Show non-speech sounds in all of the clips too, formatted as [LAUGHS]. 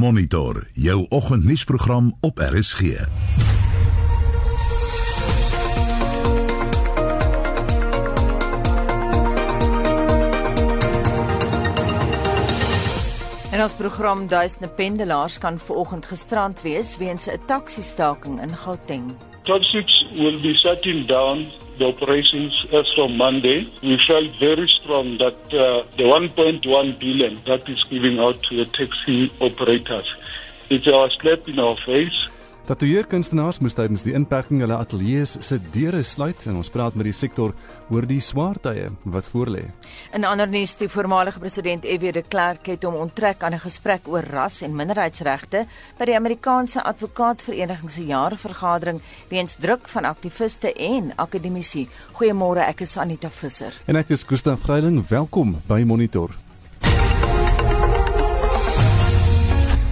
Monitor jou oggendnuusprogram op RSG. En ons program Duisende Pendelaars kan vanoggend gisterand wees weens 'n taxi-staking in Gauteng. Toxics will be shutting down the operations as from Monday. We felt very strong that uh, the 1.1 billion that is giving out to the taxi operators, it's our slap in our face. Tatoeëerkunstenaars moes tydens die inperking hulle ateljee's se deure sluit en ons praat met die sektor oor die swaar tye wat voorlê. In ander nuus, die voormalige president F.W. de Klerk het hom onttrek aan 'n gesprek oor ras en minderheidsregte by die Amerikaanse Advokaatvereniging se jaarvergadering weens druk van aktiviste en akademici. Goeiemôre, ek is Anita Visser. En ek is Gustaf Greiling. Welkom by Monitor.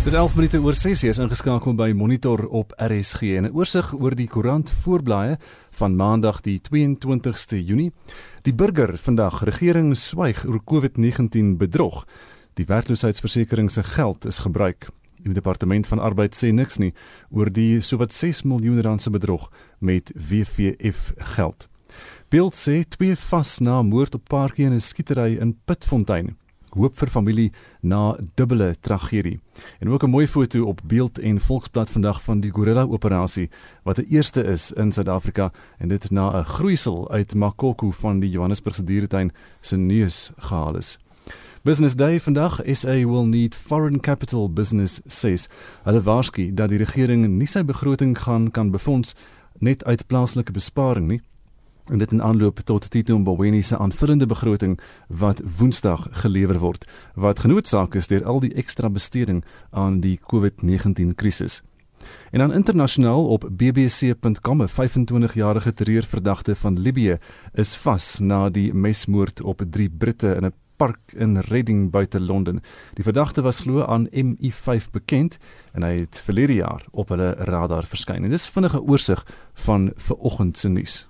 Dis 11 minute oor 6 is ingeskakel by Monitor op RSG en 'n oorsig oor die koerant voorblaaie van Maandag die 22ste Junie. Die burger vandag regering swyg oor COVID-19 bedrog. Die werkloosheidsversekering se geld is gebruik. Die departement van arbeid sê niks nie oor die sowat 6 miljoen rand se bedrog met WVF geld. Beeld sê twee vas na moord op paartjie in 'n skietery in Pitfontein hoop vir familie na dubbele tragedie. En ook 'n mooi foto op Beeld en Volksblad vandag van die gorilla operasie wat 'n eerste is in Suid-Afrika en dit na 'n groeisel uit Makoko van die Johannesburgse dieretuin se neus gehaal is. Business Day vandag SA will need foreign capital business says. Hulle waarsku dat die regering nie sy begroting gaan kan befonds net uit plaaslike besparing nie en dit in aanloop tot Tito Mboweni se aanvullende begroting wat Woensdag gelewer word wat genootsaak is deur al die ekstra besteding aan die COVID-19 krisis. En dan internasionaal op bbc.com 'n 25-jarige terreurverdagte van Libië is vas na die mesmoord op drie Britte in 'n park in Reading buite Londen. Die verdagte was glo aan MI5 bekend en hy het verlede jaar op hulle radar verskyn. En dis vinnige oorsig van vanoggend se nuus.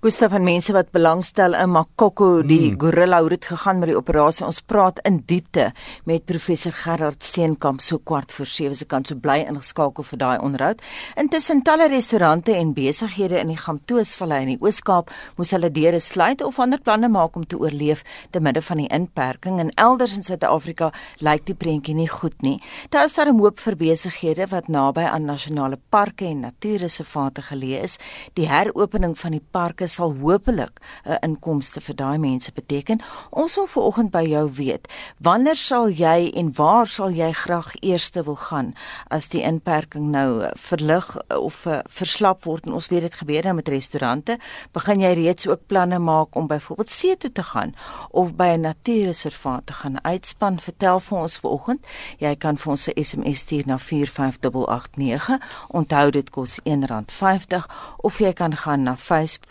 Gustav van mense wat belangstel in Makoko die mm. gorilla hoe dit gegaan met die operasie. Ons praat in diepte met professor Gerard Steenkamp so kwart voor 7 se kant so bly ingeskakel vir daai onderhoud. Intussen talle restaurante en besighede in die Gamtoosvallei in die Oos-Kaap moes hulle deure sluit of ander planne maak om te oorleef te midde van die inperking en elders in Suid-Afrika lyk die prentjie nie goed nie. Daar is daar 'n hoop vir besighede wat naby aan nasionale parke en natuurreservate geleë is. Die heropening van die parke sal hopelik 'n inkomste vir daai mense beteken. Ons wil vanoggend by jou weet, wanneer sal jy en waar sal jy graag eerste wil gaan as die inperking nou verlig of uh, verslap word en ons weet dit gebeur nou met restaurante, begin jy reeds ook planne maak om byvoorbeeld see toe te gaan of by 'n natuurreservaat te gaan uitspan. Vertel vir ons vanoggend. Jy kan vir ons 'n SMS stuur na 45889. Onthou dit kos R1.50 of jy kan gaan na Facebook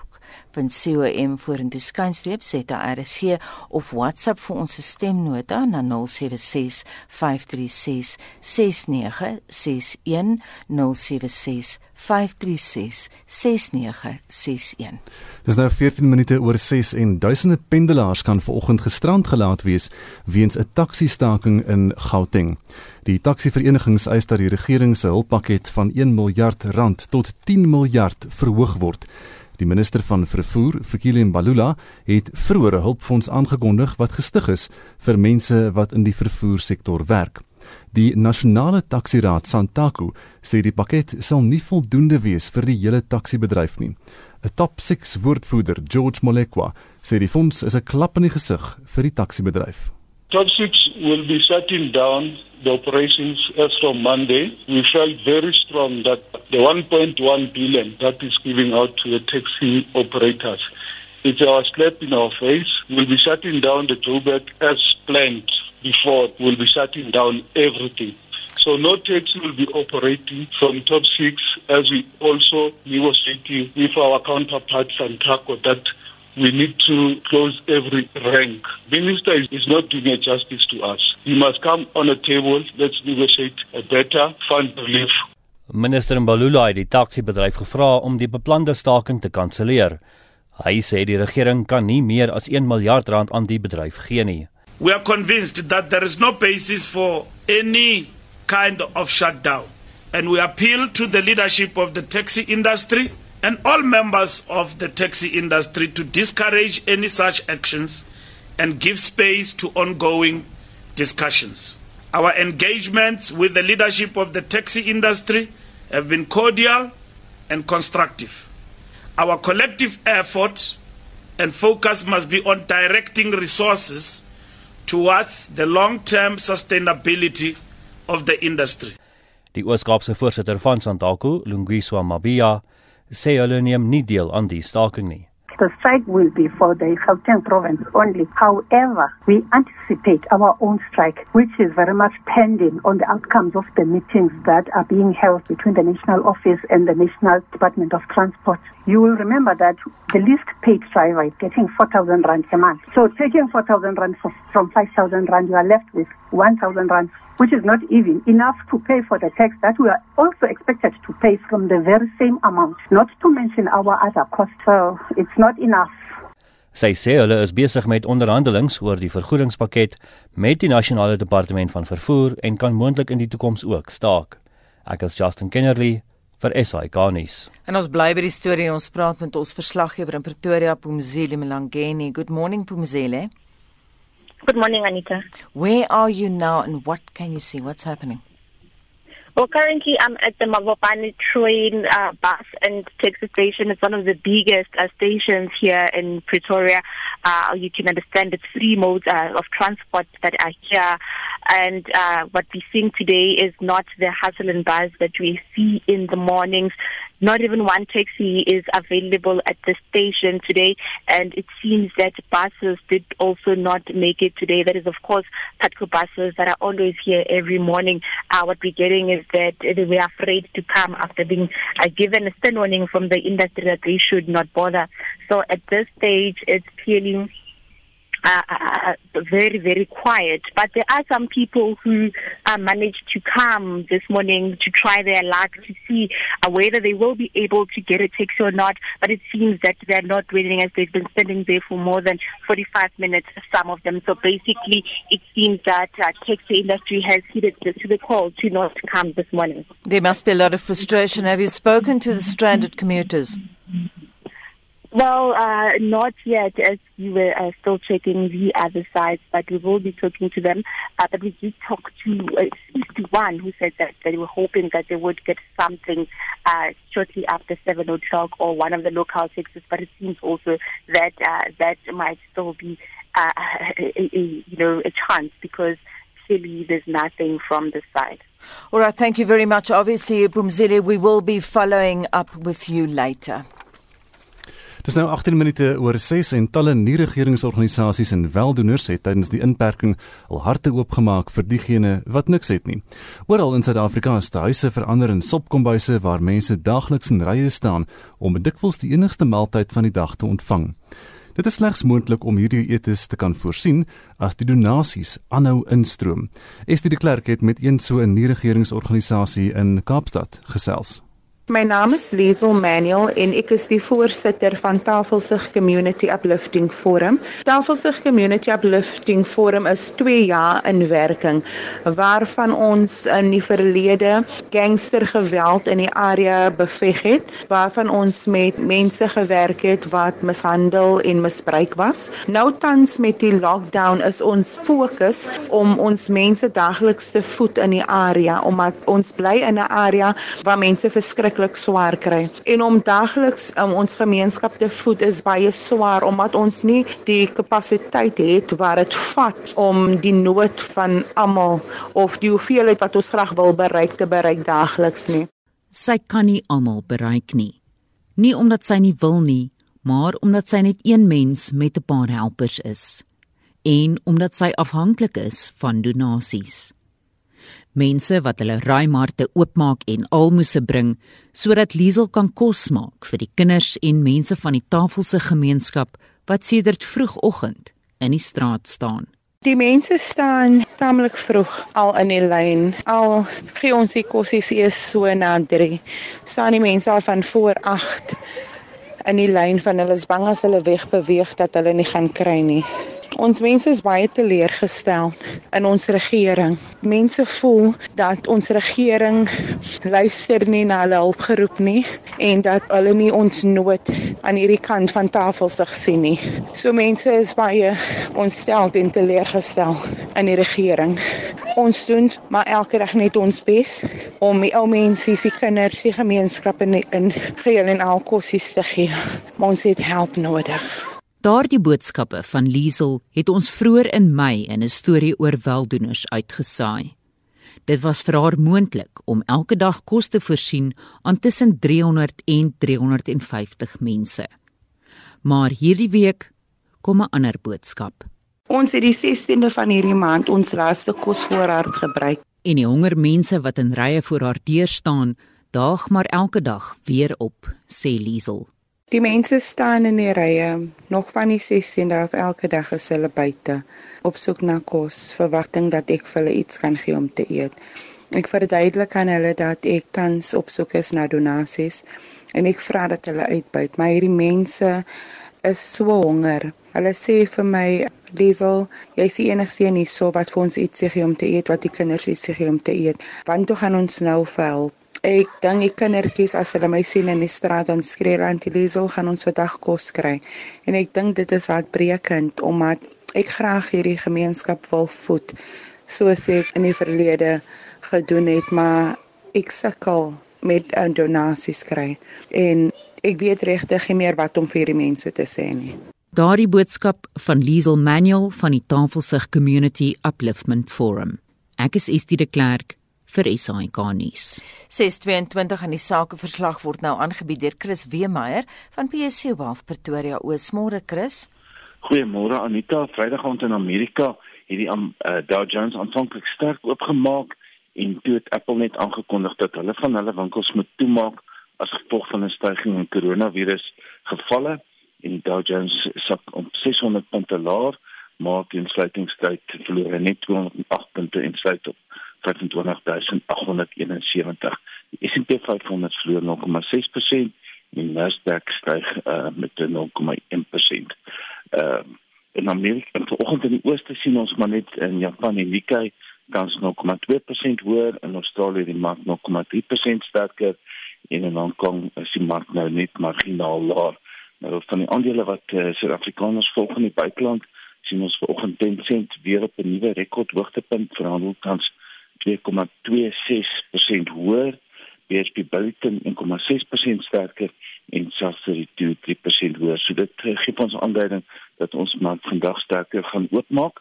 facebook.com vorentoe skynstreep ZRC of WhatsApp vir ons stemnota na 076 536 6961 076 536 6961 Dis nou 14 minute oor 6 en duisende pendelaars kan vanoggend gestrand gelaat wees weens 'n taxi-staking in Gauteng. Die taxi-verenigings eis dat die regering se hulppakket van 1 miljard rand tot 10 miljard verhoog word. Die minister van vervoer, Fikile Mbalula, het vroeër 'n hulpfonds aangekondig wat gestig is vir mense wat in die vervoersektor werk. Die nasionale taksiraad Santaku sê die pakket sal nie voldoende wees vir die hele taksibedryf nie. 'n Top 6 woordvoerder, George Molekwa, sê die fonds is 'n klap in die gesig vir die taksibedryf. Top 6 will be shutting down the operations as from Monday. We felt very strong that the 1.1 billion that is giving out to the taxi operators, it's our slap in our face. We'll be shutting down the Joburg as planned before. We'll be shutting down everything. So no taxi will be operating from top six as we also negotiating with our counterparts and TACO that we need to close every rank. Minister is, is not doing a justice to us. He must come on a table. Let's negotiate a better fund relief. Minister Mbalula het die taxi-bedryf gevra om die beplande staking te kanselleer. Hy sê die regering kan nie meer as 1 miljard rand aan die bedryf gee nie. We are convinced that there is no basis for any kind of shutdown. And we appeal to the leadership of the taxi industry and all members of the taxi industry to discourage any such actions and give space to ongoing discussions. Our engagements with the leadership of the taxi industry have been cordial and constructive. Our collective effort and focus must be on directing resources towards the long-term sustainability of the industry. Die Oos-Kaapse voorsitter van Santaco, Lungiswa Mabia, neem nie deel aan die staking nie. The strike will be for the Gauteng province only. However, we anticipate our own strike, which is very much pending on the outcomes of the meetings that are being held between the National Office and the National Department of Transport. You will remember that the least paid driver is getting 4,000 rand a month. So taking 4,000 rand from 5,000 rand, you are left with 1,000 rand which is not even enough to pay for the tax that we are also expected to pay from the very same amount, not to mention our other costs. So it's not enough. Sy sê hulle is besig met onderhandelinge oor die vergoedingspakket met die nasionale departement van vervoer en kan moontlik in die toekoms ook staak. Ek is Justin Kennerly vir SAK nuus. En ons bly by die storie en ons praat met ons verslaggewer in Pretoria, Pumzile Mlangeni. Good morning Pumzile. Good morning, Anita. Where are you now and what can you see? What's happening? Well, currently I'm at the Mavopani train, uh, bus and taxi station. It's one of the biggest uh, stations here in Pretoria. Uh, you can understand the three modes uh, of transport that are here. And uh, what we're seeing today is not the hustle and buzz that we see in the mornings. Not even one taxi is available at the station today, and it seems that buses did also not make it today. That is, of course, Patco buses that are always here every morning. Uh, what we're getting is that they are afraid to come after being uh, given a stern warning from the industry that they should not bother. So at this stage, it's clearly uh, uh, very, very quiet. But there are some people who uh, managed to come this morning to try their luck to see uh, whether they will be able to get a taxi or not. But it seems that they're not waiting as they've been standing there for more than 45 minutes, some of them. So basically, it seems that uh, taxi industry has heeded to the call to not come this morning. There must be a lot of frustration. Have you spoken to the stranded commuters? Well, uh, not yet, as we were uh, still checking the other sides, but we will be talking to them. Uh, but we did talk to uh, at least one who said that they were hoping that they would get something uh, shortly after 7 o'clock or one of the local taxis, but it seems also that uh, that might still be, [LAUGHS] a, a, you know, a chance because clearly there's nothing from the side. All right, thank you very much. Obviously, Bumzile, we will be following up with you later. Dis nou 18 minute oor 6 en talle nie-regeringsorganisasies en weldoeners het tydens die inperking al harte oopgemaak vir diegene wat niks het nie. Oral in Suid-Afrika is huise verander in sopkombuise waar mense daagliks in rye staan om dikwels die enigste maaltyd van die dag te ontvang. Dit is slegs moontlik om hierdie etes te kan voorsien as die donasies aanhou instroom. Estie de Klerk het met een so 'n nie-regeringsorganisasie in Kaapstad gesels. My naam is Liesel Manuel en ek is die voorsitter van Tafelsig Community Uplifting Forum. Tafelsig Community Uplifting Forum is 2 jaar in werking waarvan ons in die verlede gangstergeweld in die area beveg het, waarvan ons met mense gewerk het wat mishandel en misbruik was. Nou tans met die lockdown is ons fokus om ons mense dagliks te voed in die area omdat ons bly in 'n area waar mense verskrik verskriklik swaar kry. En om dagliks um, ons gemeenskap te voed is baie swaar omdat ons nie die kapasiteit het wat dit vat om die nood van almal of die hoeveelheid wat ons graag wil bereik te bereik dagliks nie. Sy kan nie almal bereik nie. Nie omdat sy nie wil nie, maar omdat sy net een mens met 'n paar helpers is en omdat sy afhanklik is van donasies mense wat hulle raaimarte oopmaak en almoses bring sodat Liesel kan kos maak vir die kinders en mense van die tafelse gemeenskap wat sedert vroegoggend in die straat staan. Die mense staan tamelik vroeg al in die lyn. Al gee ons die kossies eers so na 3. Staan die mense al van voor 8 in die lyn van hulle is bang as hulle wegbeweeg dat hulle nie gaan kry nie. Ons mense is baie teleurgestel in ons regering. Mense voel dat ons regering luister nie na hulle hulpgeroep nie en dat hulle nie ons nood aan hierdie kant van tafel sig sien nie. So mense is baie ontstel en teleurgestel in die regering. Ons doen maar elke dag net ons bes om die ou mense, die kinders, die gemeenskappe in, in geheel en al kossies te gee. Maar ons het help nodig. Daardie boodskappe van Liesel het ons vroeër in Mei in 'n storie oor weldoeners uitgesaai. Dit was vir haar moontlik om elke dag kos te voorsien aan tussen 300 en 350 mense. Maar hierdie week kom 'n ander boodskap. Ons het die 16de van hierdie maand ons laaste kosvoorraad gebruik en die hongermense wat in rye voor haar deur staan, daag maar elke dag weer op, sê Liesel. Die mense staan in die rye, nog van die 16de af elke dag is hulle buite op soek na kos, verwagting dat ek vir hulle iets kan gee om te eet. Ek verduidelik aan hulle dat ek tans op soek is na donasies en ek vra dat hulle uitbuit, maar hierdie mense is so honger. Hulle sê vir my, "Liesel, jy's die enigste een hierso wat vir ons iets gee om te eet, wat die kinders iets gee om te eet. Want toe gaan ons nou help." Ek dink die kindertjies as hulle my sien in die straat dan skree hulle antilisel gaan ons vandag kos kry. En ek dink dit is hartbrekend omdat ek graag hierdie gemeenskap wil voed soos ek in die verlede gedoen het, maar ek sukkel met 'n donasie kry en ek weet regtig nie meer wat om vir hierdie mense te sê nie. Daardie boodskap van Liesel Manuel van die Tafelsig Community Upliftment Forum. Ek is Estie de Klerk vir SAK nuus. 622 in die sakeverslag word nou aangebied deur Chris Weemeyer van PSC Wealth Pretoria. Oosmôre Chris. Goeiemôre Anita. Vrydag aand in Amerika het die uh, Dow Jones aanvanklik sterk oopgemaak en toe het Apple net aangekondig dat hulle van hulle winkels moet toemaak as gevolg van 'n stygings in koronavirus gevalle en die Dow Jones sak om 600 punte laer maar die sluitingstyd verloor net 208 punte en sluit op 25871. Die S&P 500 verloor 0,6% en die Nasdaq styg uh, met 0,1%. Ehm uh, in Amerika en vanoggend in die ooste sien ons maar net in Japan en Nikkei kans 0,2% hoër en Australië die mark 0,3% sterker en in Hong Kong is die mark nou net marginaal laer. Nou van die aandele wat uh, Suid-Afrikaners volg in die buiteland sien ons vanoggend 10 sent weer op 'n nuwe rekordhoogtepunt verhandel tans 2,26% hoër, BSP Billiton 1,6% sterker en Sasri 3% hoër. So dit uh, gee ons aanduiding dat ons mark vandag sterker gaan oopmaak.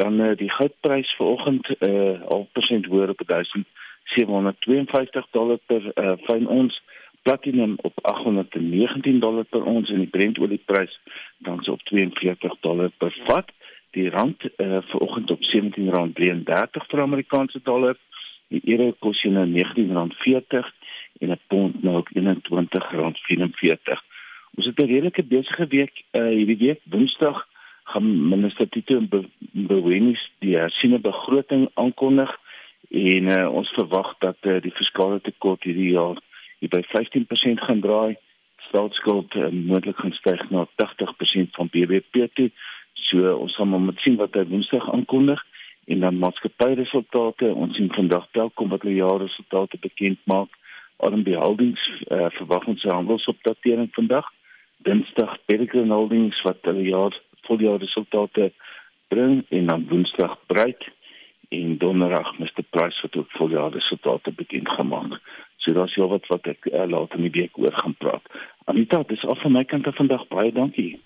Dan uh, die goudprys vanoggend uh, half persent hoër op 1752 dollar per uh, fyn ons platinum op 819 dollar per ons en die Brent olieprys dan so op 42 dollar per vat die rand uh, vanoggend op R17.33 vir Amerikaanse dollar. Die euro kos jy nou R19.40 en 'n pond nou op R21.44. Ons het 'n redelike besige week uh, hierdie week. Woensdag gaan minister Tito Mboweni die hersiene begroting aankondig en uh, ons verwag dat uh, die fiskale tekort hierdie jaar by 15% gaan draai. Staatsskuld uh, moontlik gaan styg na 80% van BBP toe. So ons gaan maar moet sien wat hy Woensdag aankondig en dan maatskappyresultate. Ons sien vandag Telkom wat hulle jaarresultate bekend maak. RMB Holdings uh, verwag ons handelsopdatering vandag. Dinsdag Peregrine Holdings wat hulle jaar voljaarresultate bring en dan Woensdag Bright en Donderdag Mr Price wat ook voljaarresultate bekend gemaak. So daar's jou wat wat ek uh, later in die week oor gaan praat. Anita, dis af van my kant af vandag baie dankie.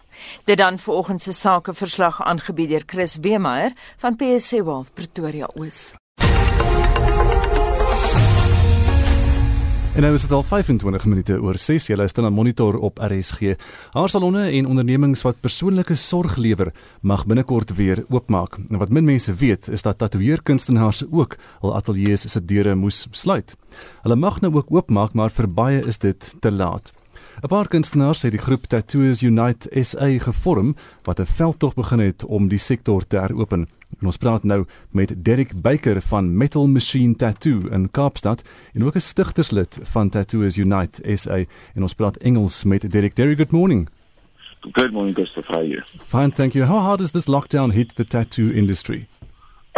Dit dan vanoggend se sakeverslag aangebied deur Chris Wemeyer van PSC Wealth Pretoria Oos. En nou is dit al 25 minute oor 6. Jy luister na Monitor op RSG. Haarsalonne en ondernemings wat persoonlike sorg lewer, mag binnekort weer oopmaak. En wat min mense weet, is dat tatoeëerkunstenaars ook hul ateljee se deure moes sluit. Hulle mag nou ook oopmaak, maar vir baie is dit te laat. 'n Paar kunstenaars het die groep Tattoos Unite SA gevorm wat 'n veldtog begin het om die sektor te heropen. En ons praat nou met Derek Baker van Metal Machine Tattoo in Kaapstad en ook 'n stigterslid van Tattoos Unite SA en ons praat Engels met Derek. Derek, good morning. Good morning, Gustav. How are you? Fine, thank you. How hard has this lockdown hit the tattoo industry?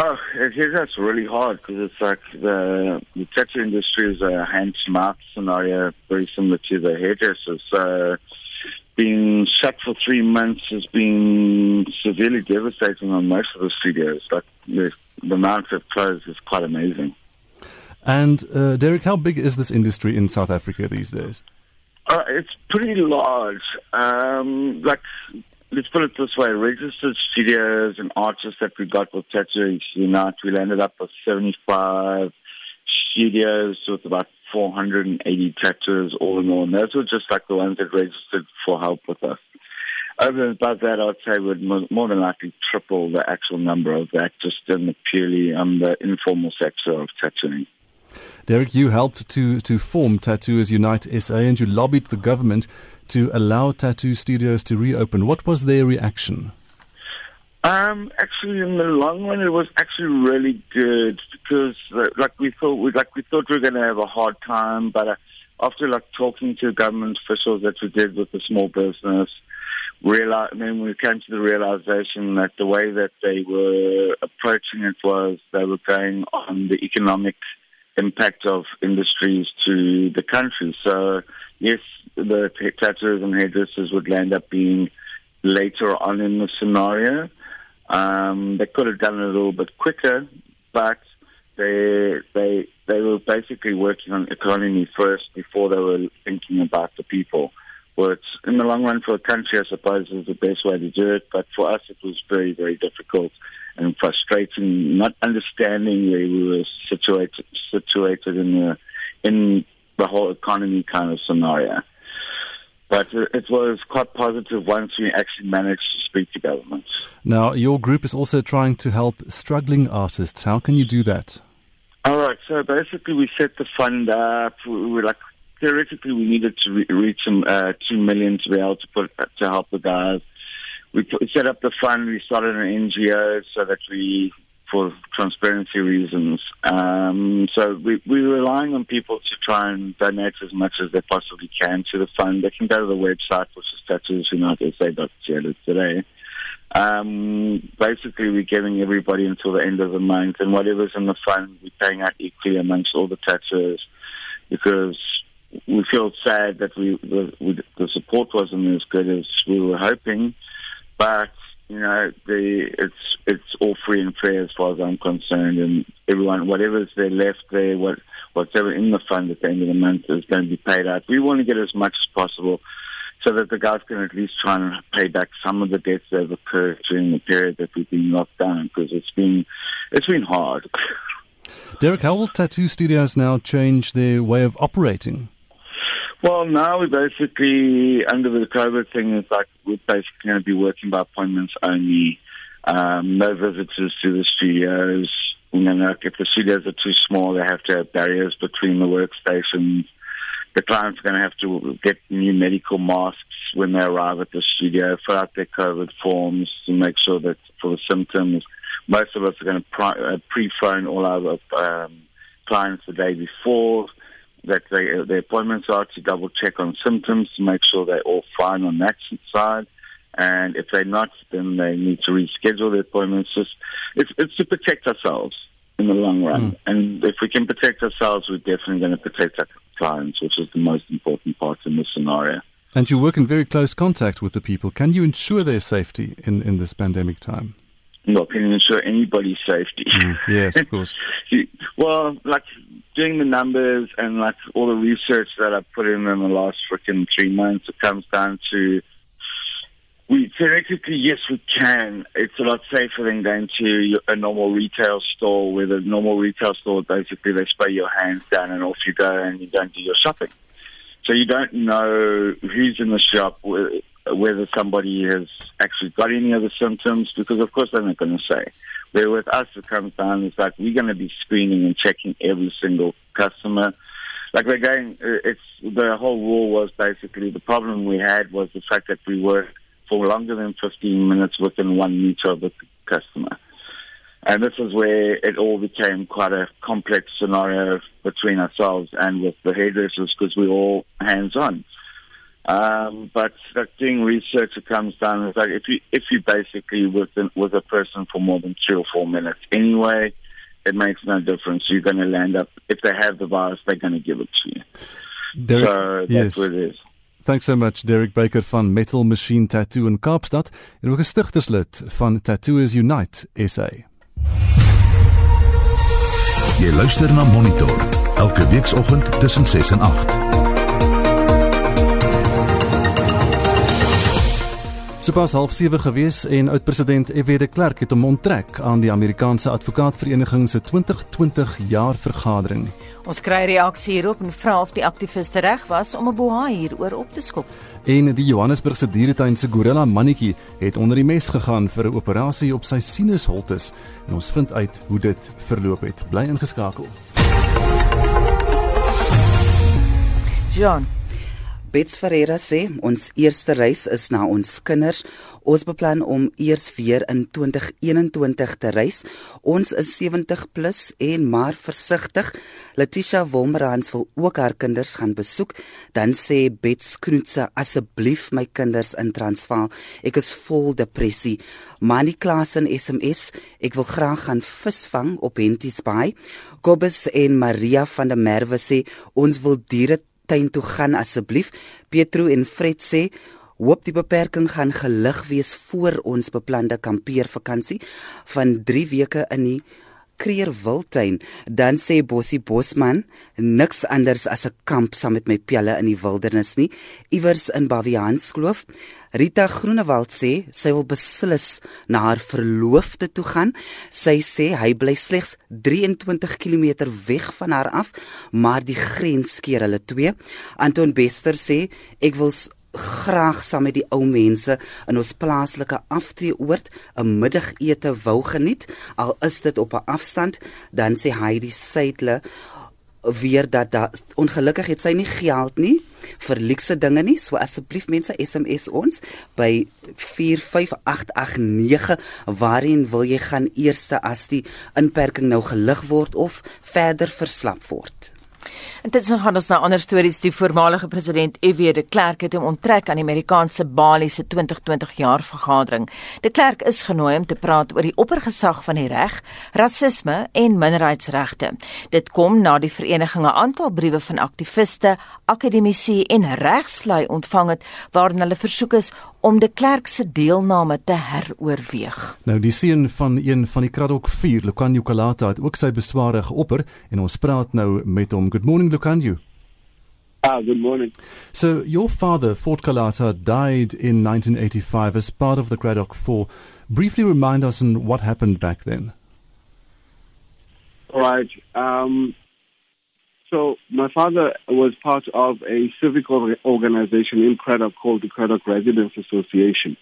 Oh, it hit us really hard because it's like the, the tattoo industry is a hand to mouth scenario, very similar to the hairdressers. So, being shut for three months has been severely devastating on most of the studios. Like the, the amount of closed is quite amazing. And uh, Derek, how big is this industry in South Africa these days? Uh, it's pretty large. Um, like, let's put it this way: registered studios and artists that we got with Tattoo Unite, we landed up with seventy-five studios with about 480 tattooers all in all. And those were just like the ones that registered for help with us. Over and above that, I'd say we'd more than likely triple the actual number of that just in the purely um, the informal sector of tattooing. Derek, you helped to, to form Tattooers Unite SA and you lobbied the government to allow tattoo studios to reopen. What was their reaction? Um, actually, in the long run, it was actually really good because, uh, like we thought, we like we thought we were going to have a hard time, but uh, after like talking to government officials that we did with the small business, realize, then we came to the realization that the way that they were approaching it was they were going on the economic impact of industries to the country. So, yes, the tattooers and hairdressers would land up being later on in the scenario. Um, they could have done it a little bit quicker, but they they they were basically working on economy first before they were thinking about the people. Which, in the long run, for a country, I suppose, is the best way to do it. But for us, it was very, very difficult and frustrating, not understanding where we were situated situated in the in the whole economy kind of scenario. But it was quite positive once we actually managed to speak to government. Now, your group is also trying to help struggling artists. How can you do that? All right. So basically, we set the fund up. We were like theoretically, we needed to re- reach some uh, two million to be able to put to help the guys. We put, set up the fund. We started an NGO so that we for transparency reasons. Um, so we, we're relying on people to try and donate as much as they possibly can to the fund. They can go to the website, which is tattoosunitedsa.ca today. Um, basically, we're giving everybody until the end of the month, and whatever's in the fund, we're paying out equally amongst all the tattooers because we feel sad that we the, we, the support wasn't as good as we were hoping, but you know, the it's it's all free and fair as far as I'm concerned, and everyone, whatever's there left there, what whatever in the fund at the end of the month is going to be paid out. We want to get as much as possible, so that the guys can at least try and pay back some of the debts that have occurred during the period that we've been locked down, because it's been it's been hard. Derek, how will tattoo studios now change their way of operating? Well, now we basically, under the COVID thing, it's like we're basically going to be working by appointments only. Um, no visitors to the studios. You know, if the studios are too small, they have to have barriers between the workstations. The clients are going to have to get new medical masks when they arrive at the studio, fill out their COVID forms to make sure that for the symptoms, most of us are going to uh, pre-phone all our um, clients the day before that they, their appointments are to double check on symptoms to make sure they're all fine on that side. And if they're not, then they need to reschedule the appointments. Just it's, it's to protect ourselves in the long run. Mm. And if we can protect ourselves, we're definitely going to protect our clients, which is the most important part in this scenario. And you work in very close contact with the people. Can you ensure their safety in, in this pandemic time? No, can ensure anybody's safety? Mm, yes, of course. [LAUGHS] well, like doing the numbers and like all the research that I've put in in the last freaking three months, it comes down to we theoretically yes we can. It's a lot safer than going to a normal retail store where the normal retail store basically they spray your hands down and off you go and you don't do your shopping. So you don't know who's in the shop, whether somebody has actually got any of the symptoms, because of course they're not going to say. Where with us, it comes down is like we're going to be screening and checking every single customer. Like we're going, uh, it's the whole rule was basically the problem we had was the fact that we worked for longer than 15 minutes within one meter of the customer. And this is where it all became quite a complex scenario between ourselves and with the hairdressers because we're all hands on. Um, but like doing research, it comes down. It's like if you if you basically with an, with a person for more than three or four minutes anyway, it makes no difference. You're going to land up if they have the virus, they're going to give it to you. Derek, so that's yes. what it is. Thanks so much Derek Baker van Metal Machine Tattoo in Kaapstad en ook 'n stigterslid van Tattoos Unite SA. Jy luister na Monitor elke weekoggend tussen 6 en 8. Sopas half 7 gewees en oud-president F.W. de Klerk het hom onttrek aan die Amerikaanse Advokaatvereniging se 2020 jaar vergadering. Ons kry reaksie hierop en vra of die aktiviste reg was om 'n bohaai hieroor op te skop. En die Johannesburgse dieretuin se gorilla mannetjie het onder die mes gegaan vir 'n operasie op sy sinusholtes en ons vind uit hoe dit verloop het. Bly ingeskakel. John Bets Ferreira sê ons eerste reis is na ons kinders. Ons beplan om eers weer in 2021 te reis. Ons is 70 plus en maar versigtig. Letitia Wolmerans wil ook haar kinders gaan besoek. Dan sê Bets Knoetse asseblief my kinders in Transvaal. Ek is vol depressie. Mani Klaas in SMS. Ek wil graag gaan visvang op Henties Bay. Kobus en Maria van der Merwe sê ons wil diere tuin toe gaan asseblief. Petro en Fred sê hoop die beperking gaan gelig wees voor ons beplande kampeervakansie van 3 weke in die Kreer Wildtuin. Dan sê Bossie Bosman niks anders as 'n kamp saam met my pelle in die wildernis nie, iewers in Baviaanskloof. Rita Groenewald sê sy wil beslis na haar verloofde toe gaan. Sy sê hy bly slegs 23 km weg van haar af, maar die grens keer hulle twee. Anton Bester sê ek wil graag saam met die ou mense in ons plaaslike aftreeoord 'n middagete wou geniet. Al is dit op 'n afstand dan sê Heidi Seidle weer dat da ongelukkig het sy nie geld nie vir luxe dinge nie. So asseblief mense SMS ons by 45889 waarheen wil jy gaan eerste as die inperking nou gelig word of verder verslap word Intussen gaan ons na ander stories. Die voormalige president F.W. de Klerk het hom onttrek aan die Amerikaanse Bali se 2020 jaar vergadering. De Klerk is genooi om te praat oor die oppergesag van die reg, rasisme en minderheidsregte. Dit kom na die vereniging 'n aantal briewe van aktiviste, akademici en regslui ontvang het waarin hulle versoek is om de Klerk se deelname te heroorweeg. Nou die seun van een van die Kraddock 4, Lukanyo Kalata het ook sy besware geopper en ons praat nou met hom. Good morning Lukanyo. Ah, good morning. So your father, Fort Kalata, died in 1985 as part of the Kraddock 4. Briefly remind us on what happened back then. All right. Um, so my father was part of a civic organization in Craddock called the Craddock Residents Association.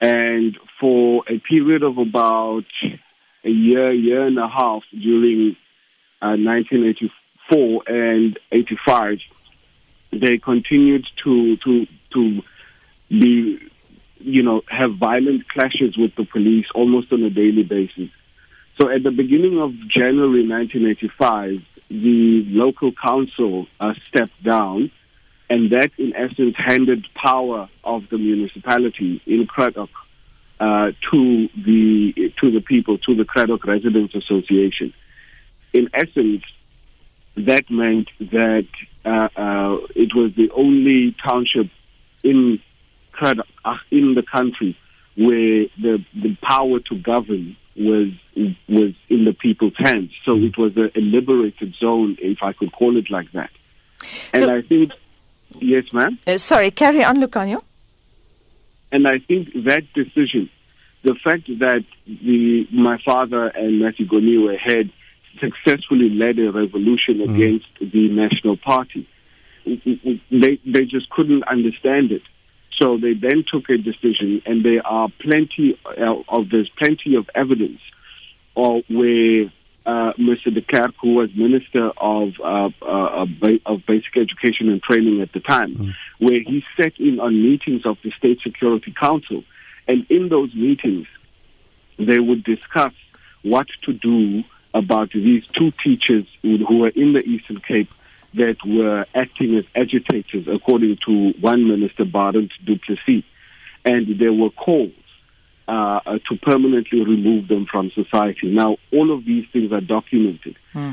And for a period of about a year, year and a half during uh, 1984 and 85, they continued to, to, to be, you know, have violent clashes with the police almost on a daily basis. So at the beginning of January 1985, the local council uh, stepped down, and that in essence handed power of the municipality in Craddock uh, to the to the people, to the Craddock Residents Association. In essence, that meant that uh, uh, it was the only township in uh, in the country where the the power to govern was was in the people's hands. So it was a, a liberated zone, if I could call it like that. And I think, yes, ma'am. Uh, sorry, carry on, Lucanio. And I think that decision, the fact that the my father and Matthew Goniwe had successfully led a revolution mm. against the National Party, they they just couldn't understand it. So they then took a decision, and there are plenty of there's plenty of evidence of where uh, Mr. De Klerk, who was Minister of uh, uh, of Basic Education and Training at the time, mm. where he sat in on meetings of the State Security Council, and in those meetings, they would discuss what to do about these two teachers who, were in the Eastern Cape that were acting as agitators, according to one minister, Barent Duplessis. And there were calls uh, to permanently remove them from society. Now, all of these things are documented. Hmm.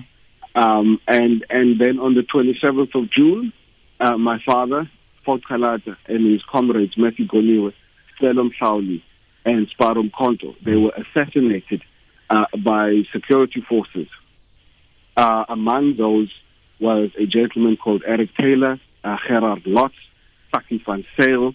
Um, and, and then on the 27th of June, uh, my father, Fort Kalata, and his comrades, Matthew Goniwe, Stelom Shauli, and Sparum Konto, they were assassinated uh, by security forces. Uh, among those was a gentleman called Eric Taylor, uh, Gerard Lotz, Saki van Sale.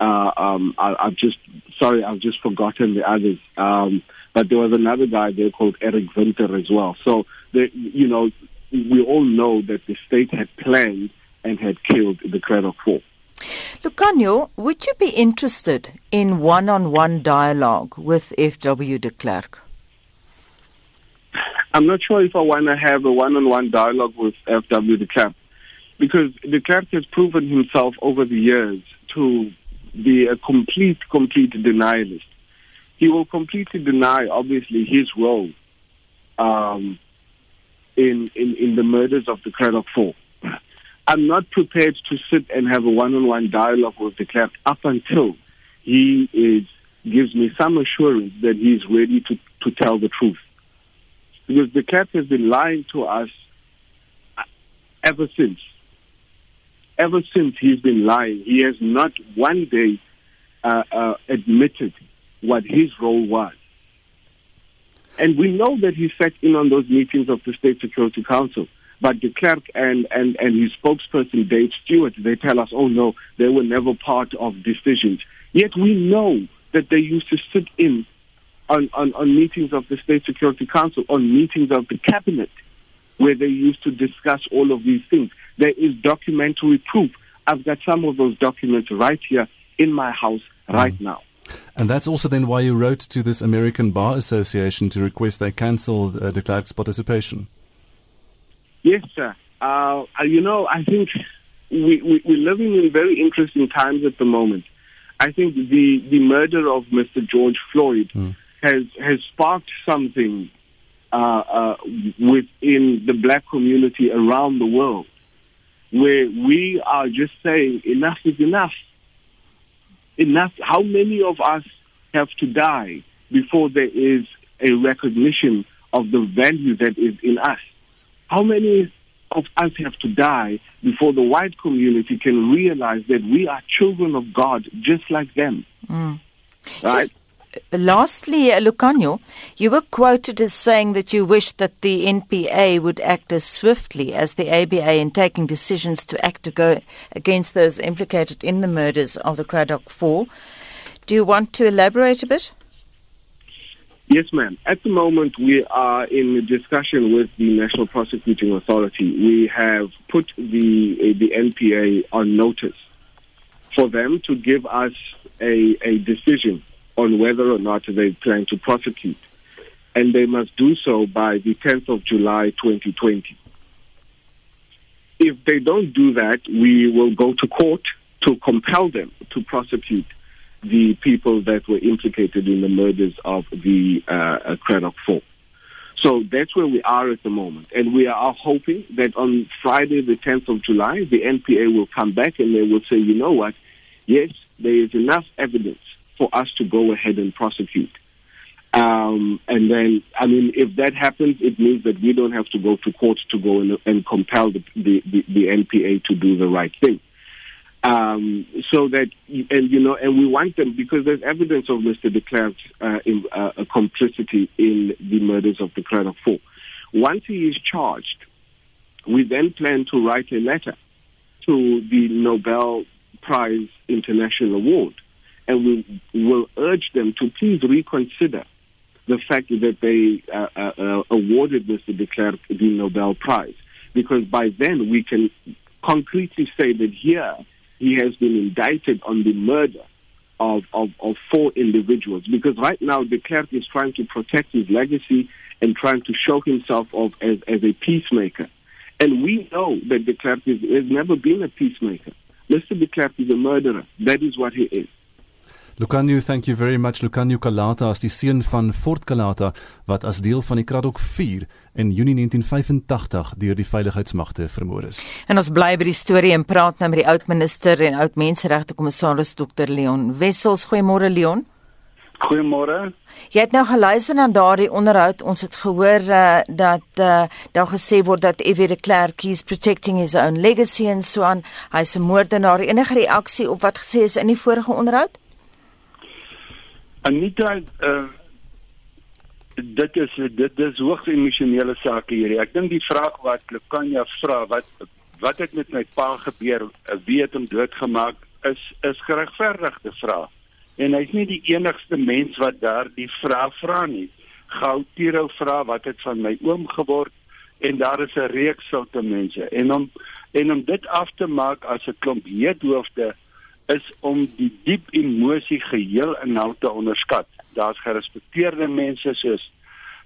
Uh, um, I, I've just sorry, I've just forgotten the others. Um, but there was another guy there called Eric Winter as well. So, the, you know, we all know that the state had planned and had killed the Craddock Four. Lucanio, would you be interested in one-on-one dialogue with F.W. de Klerk? I'm not sure if I want to have a one-on-one dialogue with F.W. de Klerk because de Klerk has proven himself over the years to be a complete, complete denialist. He will completely deny, obviously, his role um, in, in in the murders of the Craddock Four. I'm not prepared to sit and have a one-on-one dialogue with de Klerk up until he is gives me some assurance that he is ready to, to tell the truth. Because the Klerk has been lying to us ever since. Ever since he's been lying, he has not one day uh, uh, admitted what his role was. And we know that he sat in on those meetings of the State Security Council. But the clerk and, and, and his spokesperson, Dave Stewart, they tell us, oh no, they were never part of decisions. Yet we know that they used to sit in on, on, on meetings of the State Security Council, on meetings of the cabinet, where they used to discuss all of these things. There is documentary proof. I've got some of those documents right here in my house right mm. now. And that's also then why you wrote to this American Bar Association to request they cancel uh, de Klerk's participation. Yes, sir. Uh, you know, I think we, we, we're living in very interesting times at the moment. I think the, the murder of Mr. George Floyd mm. Has has sparked something uh, uh, within the black community around the world, where we are just saying enough is enough. Enough. How many of us have to die before there is a recognition of the value that is in us? How many of us have to die before the white community can realize that we are children of God just like them? Mm. Right? Just, lastly, uh, Lucanio, you were quoted as saying that you wish that the NPA would act as swiftly as the ABA in taking decisions to act to go against those implicated in the murders of the Craddock Four. Do you want to elaborate a bit? Yes, ma'am. At the moment, we are in discussion with the National Prosecuting Authority. We have put the the NPA on notice for them to give us a, a decision on whether or not they plan to prosecute. And they must do so by the 10th of July 2020. If they don't do that, we will go to court to compel them to prosecute the people that were implicated in the murders of the uh, uh, Craddock Four. So that's where we are at the moment. And we are hoping that on Friday, the 10th of July, the NPA will come back and they will say, you know what? Yes, there is enough evidence for us to go ahead and prosecute. Um, and then, I mean, if that happens, it means that we don't have to go to court to go and, and compel the, the, the, the NPA to do the right thing um, so that and you know and we want them because there's evidence of Mr. de Klerk's uh, in, uh, complicity in the murders of the Craddock Four. Once he is charged, we then plan to write a letter to the Nobel Prize International Award, and we will urge them to please reconsider the fact that they uh, uh, uh awarded Mr. de Klerk the Nobel Prize, because by then we can concretely say that here he has been indicted on the murder of, of, of four individuals. Because right now, de Klerk is trying to protect his legacy and trying to show himself off as, as a peacemaker. And we know that de Klerk is, has never been a peacemaker. Mr. de Klerk is a murderer. That is what he is. Lucanio, thank you very much. Lucanio Kalata as die seun van Fort Kalata wat as deel van die Kraddock 4 in Junie 1985 deur die veiligheidsmagte vermoor is. En ons bly by die storie en praat nou met die oud minister en oud menseregte kommissaris Dr Leon Wessels. Goeiemôre Leon. Goeiemôre. Jy het nou geluister na daardie onderhoud. Ons het gehoor uh, dat uh, daar gesê word dat Evie de Klerk is protecting his own legacy en so aan. Hy's 'n moordenaar. Enige reaksie op wat gesê is in die vorige onderhoud? Anita, uh, dit is dit is hoogs emosionele sake hier. Ek dink die vraag wat Lekanja vra, wat wat het met my pa gebeur? Wie het hom doodgemaak? Is is geregverdigde vraag en hy's nie die enigste mens wat daardie vraag vra nie. Gautiro vra wat het van my oom geword en daar is 'n reeks sulke mense en om en om dit af te maak as 'n klomp heethoofde is om die diep emosie geheel in hou te onderskat. Daar's gerespekteerde mense soos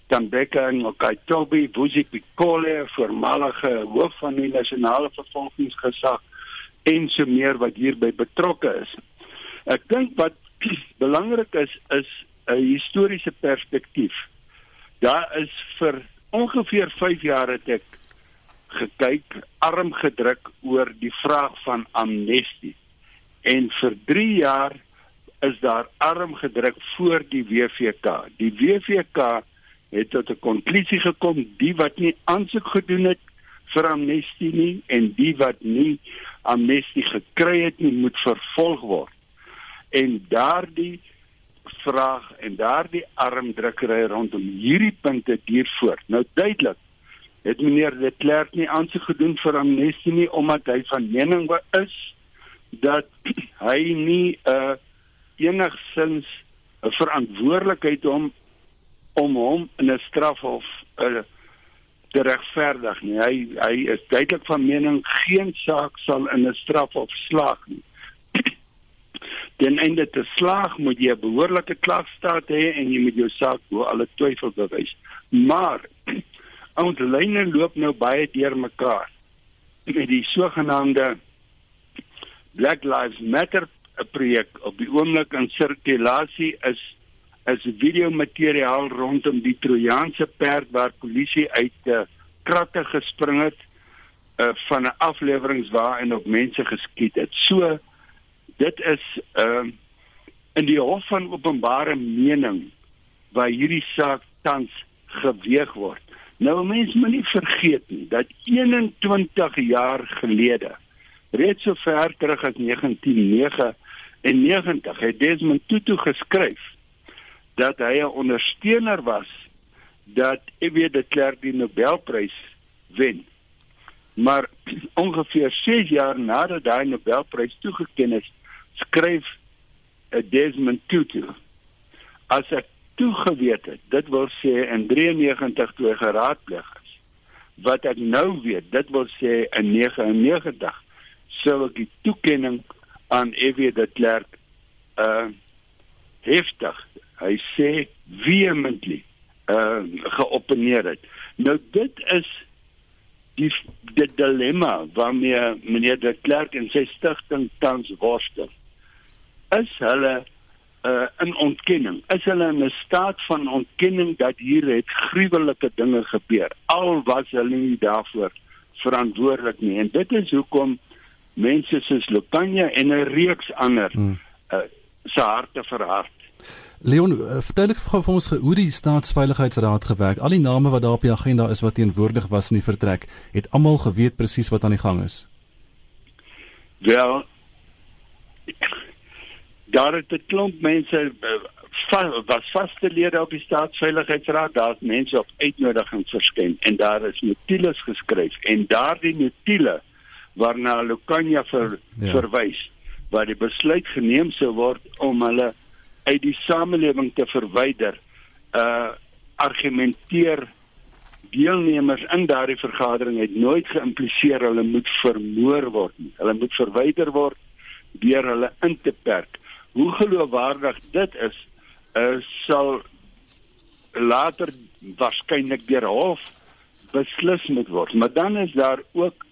Tambeka en Okaitobi, Buzi Pikole, voormalige hoof van die nasionale vervolgingsgesag en so meer wat hierby betrokke is. Ek dink wat [CLEARS THROAT] belangrik is is 'n historiese perspektief. Daar is vir ongeveer 5 jaar het ek gekyk, arm gedruk oor die vraag van amnestie. En vir 3 jaar is daar arm gedruk voor die WVK. Die WVK het tot 'n konklusie gekom, die wat nie aansoek gedoen het vir amnestie nie en die wat nie amnestie gekry het nie, moet vervolg word en daardie vraag en daardie armdrukkery rondom hierdie punte duur voort. Nou duidelik het meneer De Klerk nie aansoek gedoen vir amnestie nie omdat hy van mening is dat hy nie 'n uh, enigsins 'n verantwoordelikheid om om hom in 'n strafhof uh, te regverdig nie. Hy hy is duidelik van mening geen saak sal in 'n strafhof slaag nie [CLEARS THROAT] ten einde te slaag moet jy 'n behoorlike klagstaat hê en jy moet jou saak bo alle twyfel bewys. Maar [CLEARS THROAT] ons lyne loop nou baie deurmekaar met die sogenaamde Black Lives Matter projek op die oomblik in sirkulasie is is video materiaal rondom die Trojaanse perd waar polisie uit uh, kratte gespring het uh, van 'n afleweringswa en op mense geskiet het. So dit is ehm uh, in die hof van openbare mening waar hierdie saak tans geweeg word. Nou mense moet nie vergeet nie dat 21 jaar gelede, reeds so ver terug as 1999, het Desmond Tutu geskryf dat hy 'n ondersteuner was dat F.W. de Klerk die Nobelprys wen. Maar [CLEARS THROAT] ongeveer 6 jaar nadat hy die Nobelprys toegekend is, skryf 'n Desmond Tutu as ek toegeweet het dit wil sê in 93 toe geraadpleeg is wat ek nou weet dit wil sê in 99 sou ek die toekenning aan Evie de Klerk uh heftig hy sê vehemently uh geopeneer het nou dit is die die dilemma waarmee meneer de Klerk en sy stigting tans worstel is hulle uh, in ontkenning. Is hulle in 'n staat van ontkenning dat hier het gruwelike dinge gebeur. Al was hulle nie daarvoor verantwoordelik nie. En dit is hoekom mense soos Lopanya en 'n reeks ander hmm. uh, se harte verhard. Leon, uh, vertel ek vir ons hoe die staatsveiligheidsraad gewerk. Al die name wat daar op die agenda is wat teenwoordig was in die vertrek, het almal geweet presies wat aan die gang is. Wel, daar het 'n klomp mense uh, was vaste lede op die staatsveiligheidsraad daar's mense op uitnodiging verskyn en daar is notules geskryf en daardie notule waarna Lukanya ver, ja. verwys waar die besluit geneem sou word om hulle uit die samelewing te verwyder uh argumenteer deelnemers in daardie vergadering het nooit geïmpliseer hulle moet vermoor word nie hulle moet verwyder word deur hulle in te perk hoe geloofwaardig dit is, uh, sal later waarskynlik deur hof beslis moet word. Maar dan is daar ook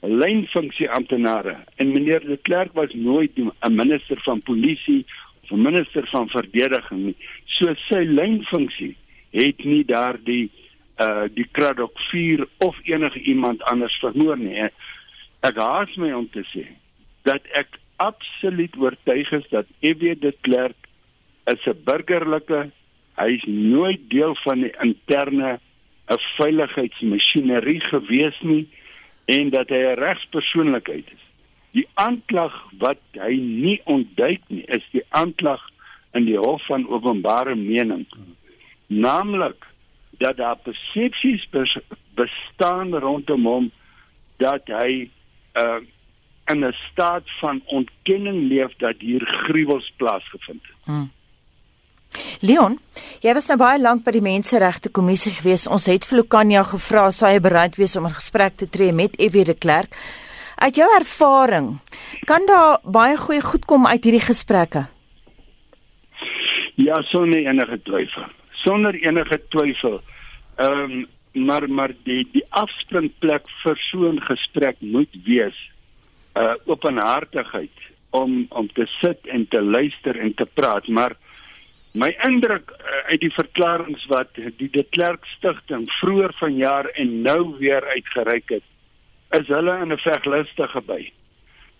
lynfunksie amptenare en meneer de Klerk was nooit 'n minister van polisie of 'n minister van verdediging nie. So sy lynfunksie het nie daardie uh die Kraddock 4 of enige iemand anders vermoor nie. Ek haas my om te sê dat ek absoluut oortuig is dat EW de Klerk is 'n burgerlike hy is nooit deel van die interne 'n veiligheidsmasjinerie gewees nie en dat hy 'n regspersoonlikheid is. Die aanklag wat hy nie ontduik nie, is die aanklag in die hof van openbare mening. Naamlik dat daar persepsies bestaan rondom hom dat hy uh in 'n staat van ontkenning leef dat hier gruwels plaasgevind het. Hmm. Leon, jy was nou baie lank by die Menseregte Kommissie gewees. Ons het vir Lukanya gevra of hy bereid wees om 'n gesprek te tree met Evie de Klerk. Uit jou ervaring, kan daar baie goeie goed kom uit hierdie gesprekke? Ja, sonder enige twyfel. Sonder enige twyfel. Ehm um, maar maar die die afspringplek vir so 'n gesprek moet wees uh openhartigheid om om te sit en te luister en te praat, maar My indruk uh, uit die verklaringe wat die De Klerk Stichting vroeër vanjaar en nou weer uitgereik het, is hulle in 'n veglustige by.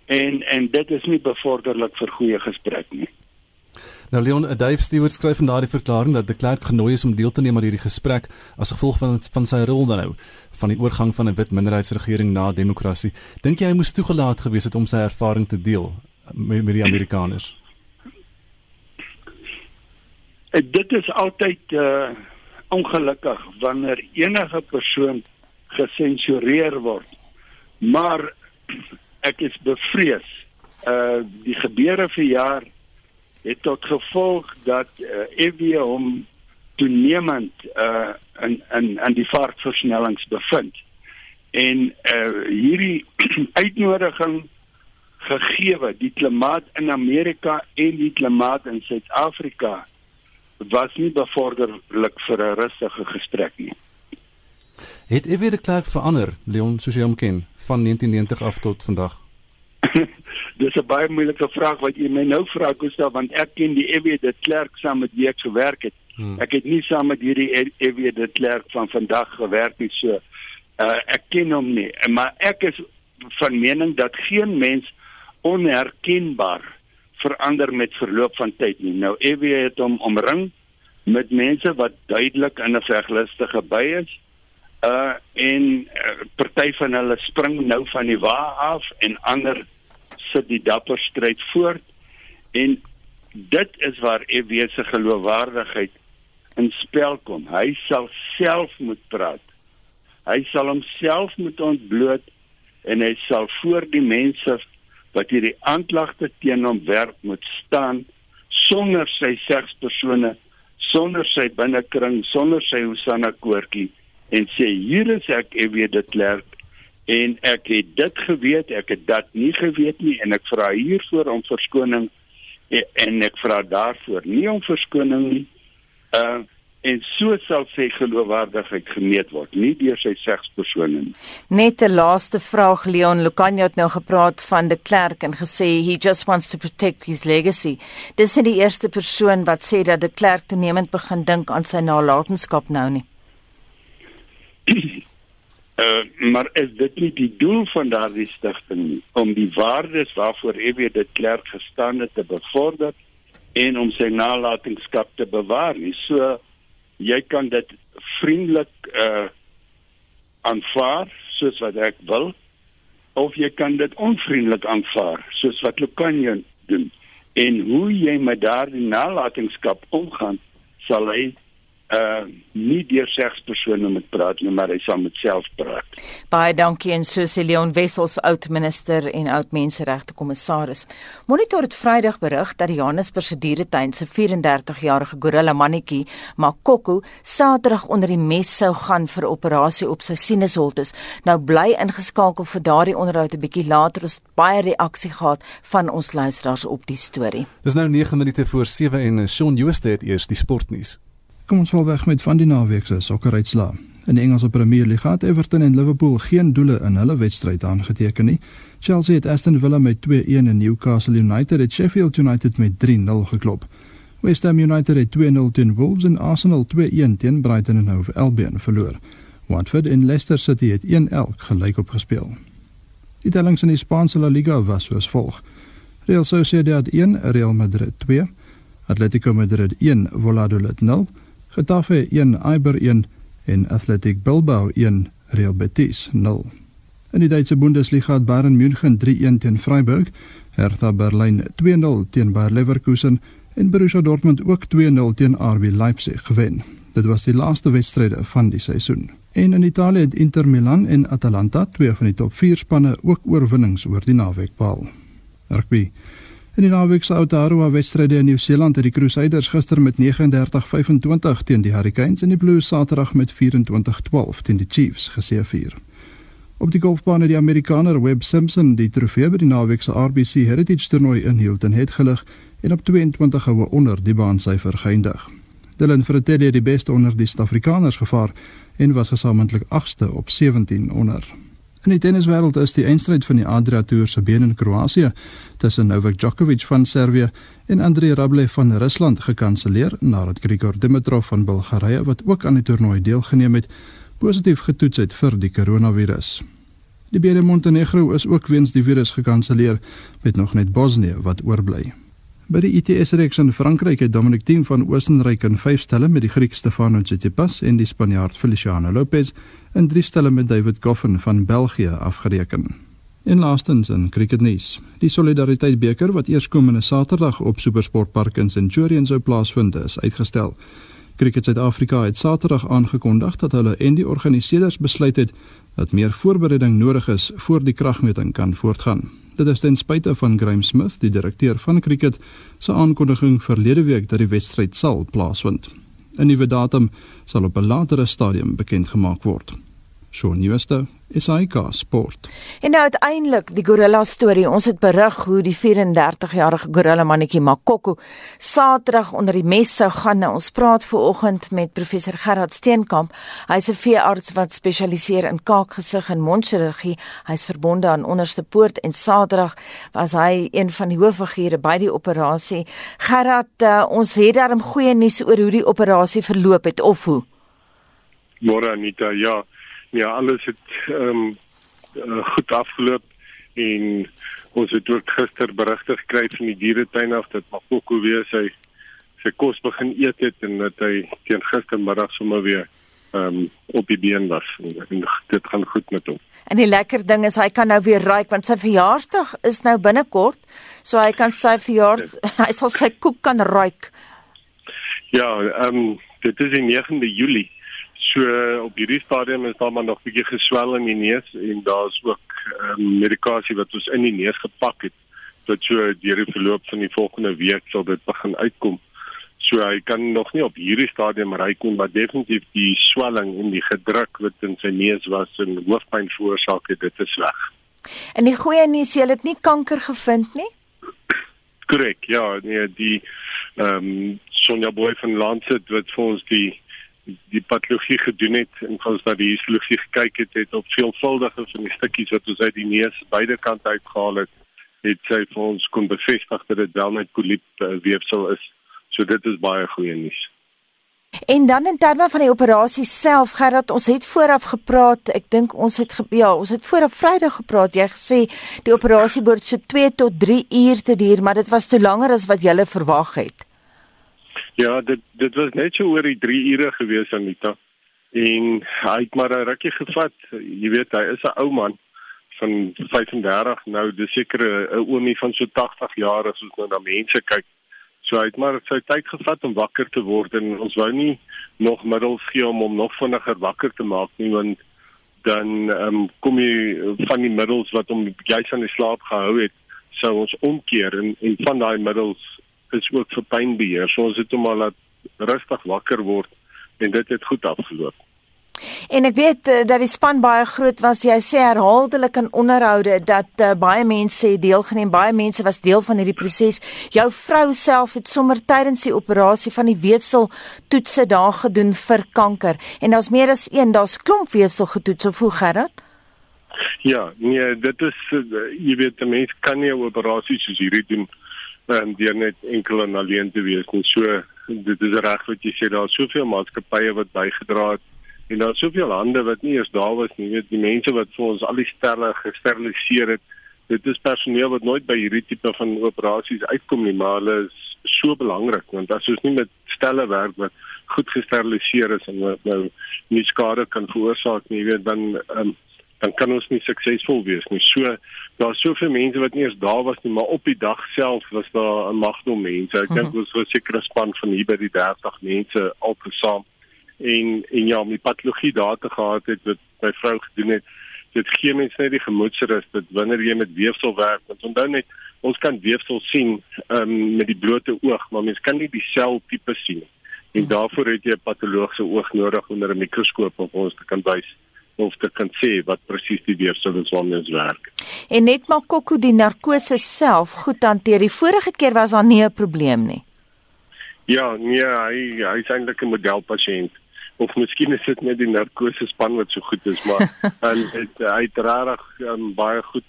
En en dit is nie bevorderlik vir goeie gesprek nie. Nou Leon, eh, Dave Stewart skryf in daardie verklaring dat De Klerk genooi is om deel te neem aan hierdie gesprek as gevolg van van sy rol dan nou van die oorgang van 'n wit minderheidsregering na demokrasie. Dink jy hy moes toegelaat gewees het om sy ervaring te deel met, met die Amerikaners? En dit is altyd uh ongelukkig wanneer enige persoon gesensureer word. Maar ek is bevrees. Uh die gebeure vir jaar het tot gevolg dat uh, EW hom toenemend uh in in in die vaartversnellings bevind. En uh hierdie [CLEARS THROAT] uitnodiging gegeewe die klimaat in Amerika en die klimaat in Suid-Afrika was nie bevorderlik vir 'n rustige gesprek nie. Het Evie de Klerk verander, Leon, soos jy hom ken, van 1990 af tot vandag? [LAUGHS] Dis 'n baie moeilike vraag wat jy my nou vra, Gustav, want ek ken die Evie de Klerk saam met wie ek gewerk het. Hmm. Ek het nie saam met hierdie Evie de Klerk van vandag gewerk nie, so uh, ek ken hom nie, maar ek is van mening dat geen mens onherkenbaar verander met verloop van tyd nie. Nou EW het hom omring met mense wat duidelik in 'n veglustige by is. Uh en uh, party van hulle spring nou van die wa af en ander sit die dapper stryd voort en dit is waar EW se geloofwaardigheid in spel kom. Hy sal self moet praat. Hy sal homself moet ontbloot en hy sal voor die mense wat hierdie aanklagte teen hom werp moet staan sonder sy sekspersone, sonder sy binnekring, sonder sy Hosanna koortjie en sê hier is ek en weet dit klerk en ek het dit geweet, ek het dit nie geweet nie en ek vra hiervoor om verskoning en ek vra daarvoor nie om verskoning nie. Uh en so sal sy geloofwaardigheid gemeet word nie deur sy sekspersone nie. Net 'n laaste vraag Leon. Lucanio het nou gepraat van de Klerk en gesê he just wants to protect his legacy. Dis nie die eerste persoon wat sê dat de Klerk toenemend begin dink aan sy nalatenskap nou nie. [CLEARS THROAT] Uh, maar is dit nie die doel van daardie stigting nie? Om die waardes waarvoor EW de Klerk gestaan het te bevorder en om sy nalatenskap te bewaar nie. So jy kan dit vriendelik uh aanvaar soos wat ek wil of jy kan dit onvriendelik aanvaar soos wat Lucanio doen. En hoe jy met daardie nalatenskap omgaan sal hy uh nie deur sekspersone met praat nie maar hy sal met self praat. Baie dankie en Susie Leon Wessels oud minister en oud menseregte kommissaris. Monitor het Vrydag berig dat die Johannesburg se dieretuin se 34-jarige gorilla mannetjie Makoko Saterdag onder die mes sou gaan vir operasie op sy sinusholtes. Nou bly ingeskakel vir daardie onderhoud 'n bietjie later ons baie reaksie gehad van ons luisteraars op die storie. Dis nou 9 minute voor 7 en Shaun Jooste het eers die sportnuus. Kom ons val weg met van die naweek se sokkeruitslaa. In die Engelse Premier League het Everton en Liverpool geen doele in hulle wedstryd aangeteken nie. Chelsea het Aston Villa met 2-1 en Newcastle United het Sheffield United met 3-0 geklop. West Ham United het 2-0 teen Wolves en Arsenal 2-1 teen Brighton and Hove Albion verloor. Watford en Leicester City het 1-1 gelyk opgespeel. Die tellings in die Spaanse La Liga was soos volg: Real Sociedad 1, Real Madrid 2, Atletico Madrid 1, Valladolid 0, Getafe 1, Eibar 1 en Athletic Bilbao 1, Real Betis 0. In die Duitse Bundesliga het Bayern München 3-1 teen Freiburg, Hertha Berlin 2-0 teen Bayer Leverkusen en Borussia Dortmund ook 2-0 teen RB Leipzig gewen. Dit was die laaste wedstryde van die seisoen. En in Italië het Inter Milan en Atalanta, twee van die top 4 spanne, ook oorwinnings oor die naweek behaal. Rugby. In die naweek se Aotearoa wedstryde in Nieu-Seeland het die Crusaders gister met 39-25 teen die Hurricanes en die Blues Saterdag met 24-12 teen die Chiefs geseëvier. Op die golfbaan het die Amerikaner Webb Simpson die trofee by die naweek se RBC Heritage Toernooi in Hilton Head gelig en op 22 houe onder die baansyfer geëindig. Dylan Fratelli het die beste onder die Suid-Afrikaners gevaar en was gesamentlik 8ste op 17 onder. In die tenniswêreld is die eindstryd van die Adria Tour se been in Kroasie tussen Novak Djokovic van Servië en Andrei Rublev van Rusland gekanselleer nadat Grigor Dimitrov van Bulgarië wat ook aan die toernooi deelgeneem het, positief getoets het vir die koronavirus. Die been in Montenegro is ook weens die virus gekanselleer met nog net Bosnië wat oorbly. By die ITS-reeks in Frankryk het Dominic Thiem van Oostenryk in 5 stelle met die Griek Stefano Tsitsipas en die Spanjaard Feliciano Lopez in 3 stelle met David Goffin van België afgereken. En laastens in cricketnuus. Die Solidariteit beker wat eers komende Saterdag op Supersportpark in Centurion sou plaasvind is uitgestel. Cricket Suid-Afrika het Saterdag aangekondig dat hulle en die organiseerders besluit het dat meer voorbereiding nodig is voor die kragmeting kan voortgaan. Dit is ten spyte van Graeme Smith, die direkteur van cricket, se aankondiging verlede week dat die wedstryd sal plaasvind. 'n Nuwe datum sal op 'n latere stadium bekend gemaak word. Shaun Nieuwste SAK Sport. En nou uiteindelik die gorilla storie. Ons het berig hoe die 34-jarige gorilla mannetjie Makoko Saterdag onder die mes sou gaan. Nou, ons praat ver oggend met professor Gerard Steenkamp. Hy's 'n veearts wat spesialiseer in kaakgesig en mondchirurgie. Hy's verbonde aan Onderste Poort en Saterdag was hy een van die hooffigure by die operasie. Gerard, uh, ons het darm goeie nuus oor hoe die operasie verloop het of hoe? Môre Anita, ja ja, alles het ehm um, uh, goed afgeloop en ons het ook gister berigte gekry van die dieretuin af dat Makoko weer sy sy kos begin eet het en dat hy teen gistermiddag sommer weer ehm um, op die been was en, en dit gaan goed met hom. En die lekker ding is hy kan nou weer ruik want sy verjaarsdag is nou binnekort. So hy kan sy verjaars [LAUGHS] hy sal sy koek kan ruik. Ja, ehm um, dit is die 9de Julie. So op hierdie stadium is daar maar nog 'n bietjie geswel in die neus en daar's ook um, medikasie wat ons in die neus gepak het. Dit so deur die verloop van die volgende week sal dit begin uitkom. So hy kan nog nie op hierdie stadium reik nie, maar definitief die swelling en die gedruk wat in sy neus was en hoofpyn veroorsaak het, dit is weg. En die goeie nuus, jy het nie kanker gevind nie? Korrek, ja, nee, die ehm um, Sonja Boy van Lancet wat vir ons die die patologie gedoen het en ons na die histologie gekyk het het op veelvuldige van die stukkies wat ons uit die neus beide kante uitgehaal het het sy vir ons kon bevestig dat dit wel net poliep uh, weefsel is so dit is baie goeie nuus En dan in terme van die operasie self, Gerard, ons het vooraf gepraat. Ek dink ons het ja, ons het vooraf Vrydag gepraat. Jy gesê die operasie behoort so 2 tot 3 uur te duur, maar dit was te langer as wat jy verwag het. Ja, dit dit was net so oor die 3 ure gewees Anita. En hy het maar 'n rukkie gevat. Jy weet, hy is 'n ou man van 35 nou, dis seker 'n oomie van so 80 jaar as ons nou na mense kyk. So hy het maar sy tyd gevat om wakker te word en ons wou nie nog middels gee om hom nog vinniger wakker te maak nie want dan um, kom jy van die middels wat hom juis aan die slaap gehou het sou ons omkeer en en van daai middels is ook vir pynbeheer. So ons het hom al laat rustig wakker word en dit het goed afgeloop. En ek weet uh, dat die span baie groot was. Jy sê herhaaldelik in onderhoude dat uh, baie mense deelgeneem, baie mense was deel van hierdie proses. Jou vrou self het sommer tydens die operasie van die weefsel toetse daar gedoen vir kanker. En daar's meer as een, daar's klomp weefsel getoets of hoe dit? Ja, nee, dit is uh, jy weet 'n mens kan nie 'n operasie soos hierdie doen en deur net enkel en alleen te wees nie. So dit is reg wat jy sê daar's soveel maatskappye wat bygedra het en daar's soveel hande wat nie eers daar was nie. Jy weet die mense wat vir ons al die stelle gesteriliseer het. Dit is personeel wat nooit by hierdie tipe van operasies uitkom nie, maar hulle is so belangrik want as ons nie met stelle werk wat goed gesteriliseer is en nou nie skade kan veroorsaak nie, jy weet dan um, dan kan ons nie suksesvol wees nie. So daar's soveel mense wat nie eens daar was nie, maar op die dag self was daar 'n magdom mense. Ek dink ons was seker 'n span van hier by die 30 mense altesaam. En en ja, my patologie daar te gehad het wat my vrou gedoen het. Dit gee mense net die gemoedsrus dat wanneer jy met weefsel werk, want onthou net ons kan weefsel sien um, met die blote oog, maar mens kan nie die seltipe sien. En daarvoor het jy 'n patologiese oog nodig onder 'n mikroskoop om ons te kan wys of te kan sê wat presies die weefsel is waarmee ons werk. En net maar Kokko die narkose self goed hanteer. Die vorige keer was daar nie 'n probleem nie. Ja, nee, hy hy is eintlik 'n modelpasiënt. Of miskien is dit net die narkose span wat so goed is, maar [LAUGHS] en het, hy het regtig um, baie goed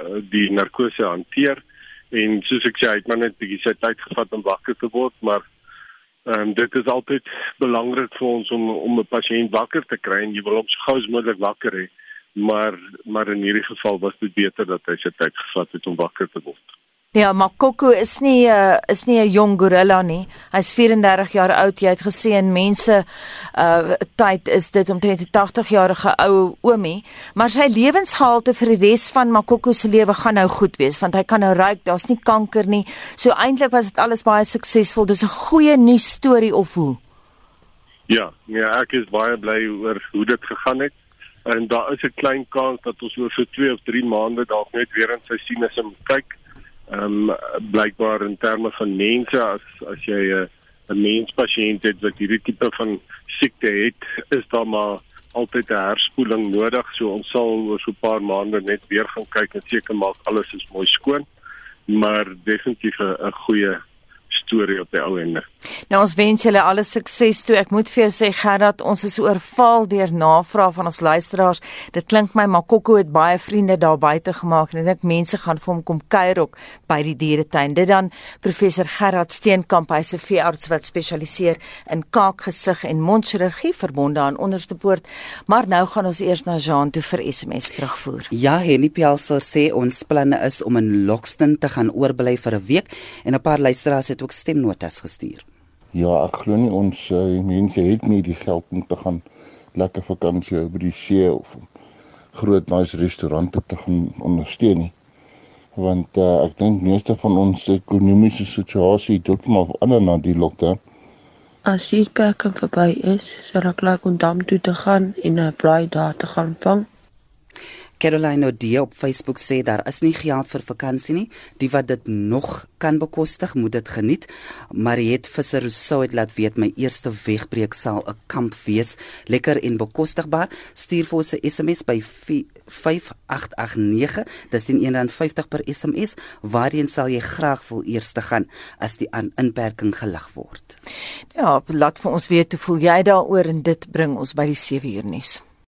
uh, die narkose hanteer en soos ek sê, hy het maar net bietjie sy tyd gevat om wakker te word, maar Ehm um, dit is altyd belangrik vir ons om om 'n pasiënt wakker te kry en jy wil hom so gou as moontlik wakker hê. Maar maar in hierdie geval was dit beter dat hy sy tyd gevat het om wakker te word. Ja, maar Coco is nie 'n uh, is nie 'n jong gorilla nie. Hy's 34 jaar oud. Jy het gesê in mense uh tyd is dit omtrent 'n 80 jarige ou oomie, maar sy lewensgehalte vir die res van Makoko se lewe gaan nou goed wees want hy kan nou ruik, daar's nie kanker nie. So eintlik was dit alles baie suksesvol. Dis 'n goeie nuus storie of hoe? Ja, ja, ek is baie bly oor hoe dit gegaan het. En daar is 'n klein kans dat ons oor so 2 of 3 maande dalk net weer in sy sinus kyk ehm um, blykbaar in terme van mense as as jy 'n uh, 'n menspasiënt het wat hierdie tipe van siekte het, is daar maar altyd 'n herspoeling nodig. So ons sal oor so 'n paar maande net weer gaan kyk en seker maak alles is mooi skoon. Maar definitief 'n goeie storie op die ou ende. Nou ons wens julle alle sukses toe. Ek moet vir jou sê Gerard, ons is oorval deur navrae van ons luisteraars. Dit klink my Makoko het baie vriende daar buite gemaak en ek dink mense gaan vir hom kom kuier ook by die dieretuin. Dit dan professor Gerard Steenkamp, hy's 'n veearts wat spesialiseer in kaakgesig en mondchirurgie verbonde aan Onderstepoort. Maar nou gaan ons eers na Jean toe vir SMS terugvoer. Ja, Henny Pialser sê ons planne is om in Lockston te gaan oorbly vir 'n week en 'n paar luisteraars het ook stemnotas gestuur. Ja, ek glo nie ons uh, mense het nie die geld om te gaan lekker vakansie by die see of groot nice restaurante te gaan ondersteun nie. Want uh, ek dink meeste van ons ekonomiese situasie het ook maar verander na die lockdown. As die perke verby is, sal ek laat om dam toe te gaan en 'n braai daar te gaan vang. Caroline Odie op Facebook sê daar is nie geld vir vakansie nie. Die wat dit nog kan bekostig, moet dit geniet. Mariet Visser sou dit laat weet my eerste wegbreek sal 'n kamp wees, lekker en bekostigbaar. Stuur vir ons 'n SMS by 5889. Dis teen R1.50 per SMS. Waarheen sal jy graag wil eers te gaan as die inperking gelig word? Ja, laat vir ons weet hoe voel jy daaroor en dit bring ons by die 7 uur nuus.